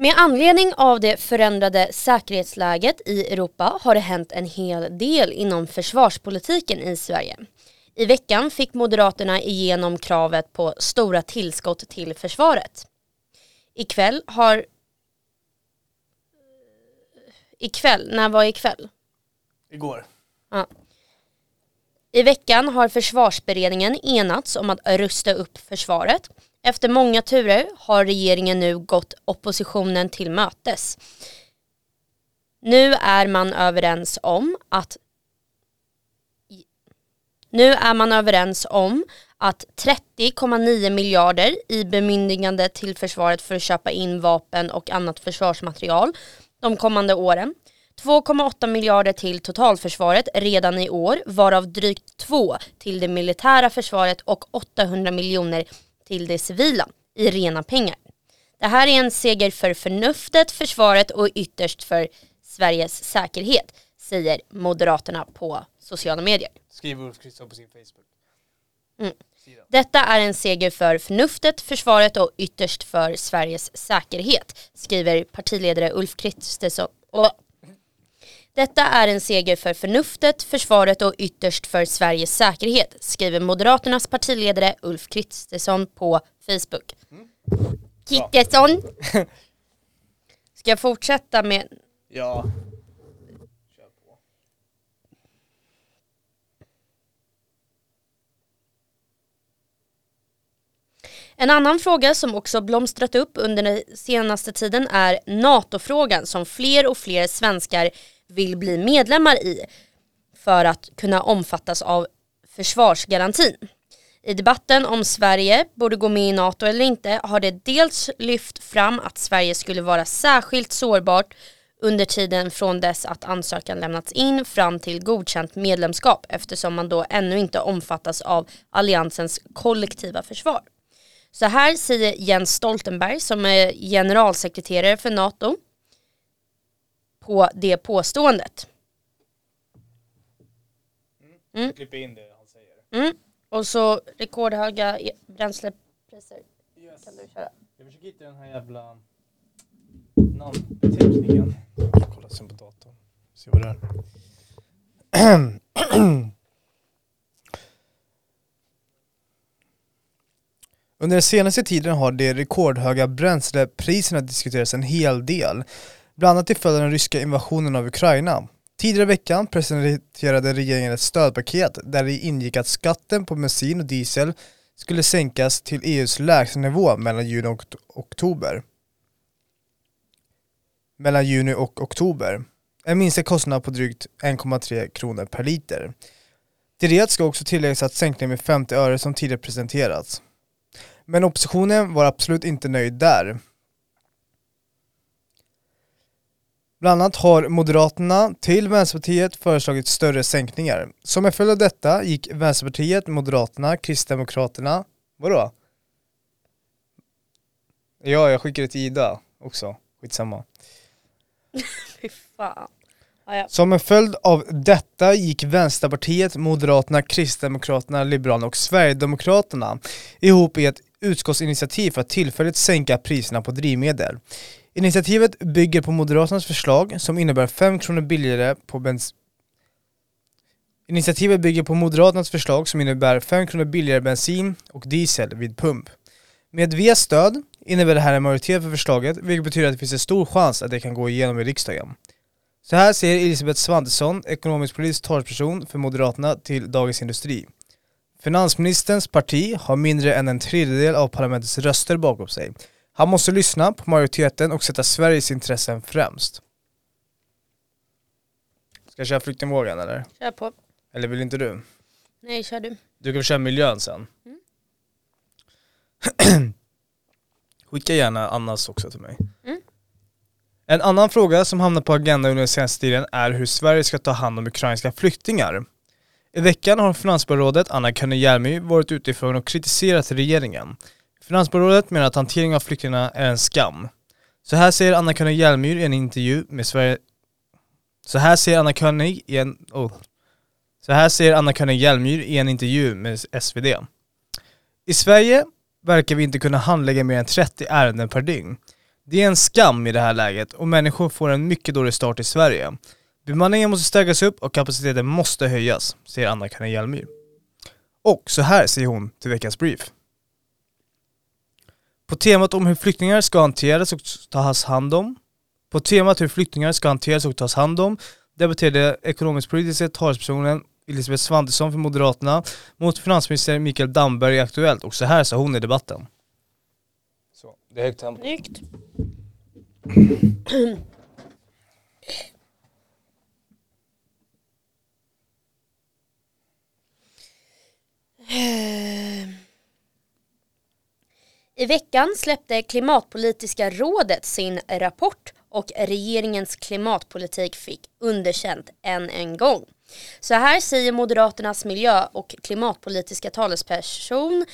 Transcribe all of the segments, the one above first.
Med anledning av det förändrade säkerhetsläget i Europa har det hänt en hel del inom försvarspolitiken i Sverige. I veckan fick Moderaterna igenom kravet på stora tillskott till försvaret. Ikväll har... Ikväll, när var ikväll? Igår. Ja. I veckan har försvarsberedningen enats om att rusta upp försvaret. Efter många turer har regeringen nu gått oppositionen till mötes. Nu är man överens om att nu är man överens om att 30,9 miljarder i bemyndigande till försvaret för att köpa in vapen och annat försvarsmaterial de kommande åren 2,8 miljarder till totalförsvaret redan i år, varav drygt 2 till det militära försvaret och 800 miljoner till det civila i rena pengar. Det här är en seger för förnuftet, försvaret och ytterst för Sveriges säkerhet, säger Moderaterna på sociala medier. Skriver Ulf Kristersson på sin Facebook. Mm. Detta är en seger för förnuftet, försvaret och ytterst för Sveriges säkerhet, skriver partiledare Ulf Kristersson. Detta är en seger för förnuftet, försvaret och ytterst för Sveriges säkerhet, skriver Moderaternas partiledare Ulf Kristersson på Facebook. Mm. Kristersson! Ska jag fortsätta med... Ja. En annan fråga som också blomstrat upp under den senaste tiden är NATO-frågan som fler och fler svenskar vill bli medlemmar i för att kunna omfattas av försvarsgarantin. I debatten om Sverige borde gå med i NATO eller inte har det dels lyft fram att Sverige skulle vara särskilt sårbart under tiden från dess att ansökan lämnats in fram till godkänt medlemskap eftersom man då ännu inte omfattas av alliansens kollektiva försvar. Så här säger Jens Stoltenberg som är generalsekreterare för NATO på det påståendet. Mm. Klippa in det han säger. Mm. Och så rekordhöga e- bränslepriser. Yes. Kan du köra? Jag försöker hitta den här jävla namnbeteckningen. Kolla sen på datorn. Se vad det är. Under den senaste tiden har de rekordhöga bränslepriserna diskuterats en hel del bland annat till följd av den ryska invasionen av Ukraina. Tidigare i veckan presenterade regeringen ett stödpaket där det ingick att skatten på bensin och diesel skulle sänkas till EUs lägsta nivå mellan juni och oktober. Mellan juni och oktober. En minskad kostnad på drygt 1,3 kronor per liter. Till det ska också tilläggas att sänkningen med 50 öre som tidigare presenterats. Men oppositionen var absolut inte nöjd där. Bland annat har Moderaterna till Vänsterpartiet föreslagit större sänkningar. Som en följd av detta gick Vänsterpartiet, Moderaterna, Kristdemokraterna, vadå? Ja, jag skickade till Ida också, skitsamma. Fy fan. Ah, ja. Som en följd av detta gick Vänsterpartiet, Moderaterna, Kristdemokraterna, Liberalerna och Sverigedemokraterna ihop i ett utskottsinitiativ för att tillfälligt sänka priserna på drivmedel. Initiativet bygger på Moderaternas förslag som innebär 5 kronor billigare på bensin Initiativet bygger på Moderaternas förslag som innebär 5 kronor billigare bensin och diesel vid pump. Med Vs stöd innebär det här en majoritet för förslaget, vilket betyder att det finns en stor chans att det kan gå igenom i riksdagen. Så här säger Elisabeth Svantesson, ekonomisk politisk talesperson för Moderaterna till Dagens Industri. Finansministerns parti har mindre än en tredjedel av parlamentets röster bakom sig han måste lyssna på majoriteten och sätta Sveriges intressen främst. Ska jag köra flyktingvågen eller? Kör på. Eller vill inte du? Nej, kör du. Du kan köra miljön sen. Mm. Skicka gärna Annas också till mig. Mm. En annan fråga som hamnar på agendan under den senaste tiden är hur Sverige ska ta hand om ukrainska flyktingar. I veckan har finansborgarrådet Anna Könne Hjelmy varit frågan och kritiserat regeringen. Finansborgarrådet menar att hanteringen av flyktingarna är en skam. Så här säger Anna König Hjelmyr i en intervju med Sverige... Så här säger Anna König i en... Oh. Så här säger Anna König Hjelmyr i en intervju med SvD. I Sverige verkar vi inte kunna handlägga mer än 30 ärenden per dygn. Det är en skam i det här läget och människor får en mycket dålig start i Sverige. Bemanningen måste stärkas upp och kapaciteten måste höjas, säger Anna König Hjelmyr. Och så här säger hon till veckans brief. På temat om hur flyktingar ska hanteras och tas hand om På temat hur flyktingar ska hanteras och tas hand om debatterade ekonomisk-politiska talespersonen Elisabeth Svantesson för Moderaterna mot finansminister Mikael Damberg i Aktuellt och så här sa hon i debatten. Så, det är högt tempo. Snyggt. I veckan släppte Klimatpolitiska rådet sin rapport och regeringens klimatpolitik fick underkänt än en gång. Så här säger Moderaternas miljö och klimatpolitiska talesperson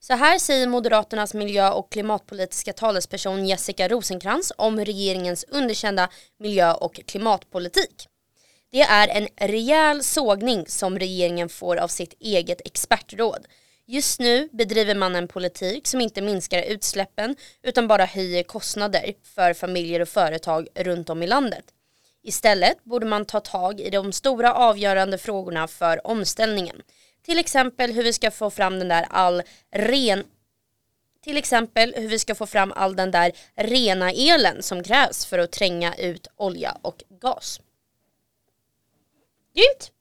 så här säger Moderaternas miljö och klimatpolitiska talesperson Jessica Rosenkrantz om regeringens underkända miljö och klimatpolitik. Det är en rejäl sågning som regeringen får av sitt eget expertråd. Just nu bedriver man en politik som inte minskar utsläppen utan bara höjer kostnader för familjer och företag runt om i landet. Istället borde man ta tag i de stora avgörande frågorna för omställningen. Till exempel hur vi ska få fram den där all ren till exempel hur vi ska få fram all den där rena elen som krävs för att tränga ut olja och gas. Grymt!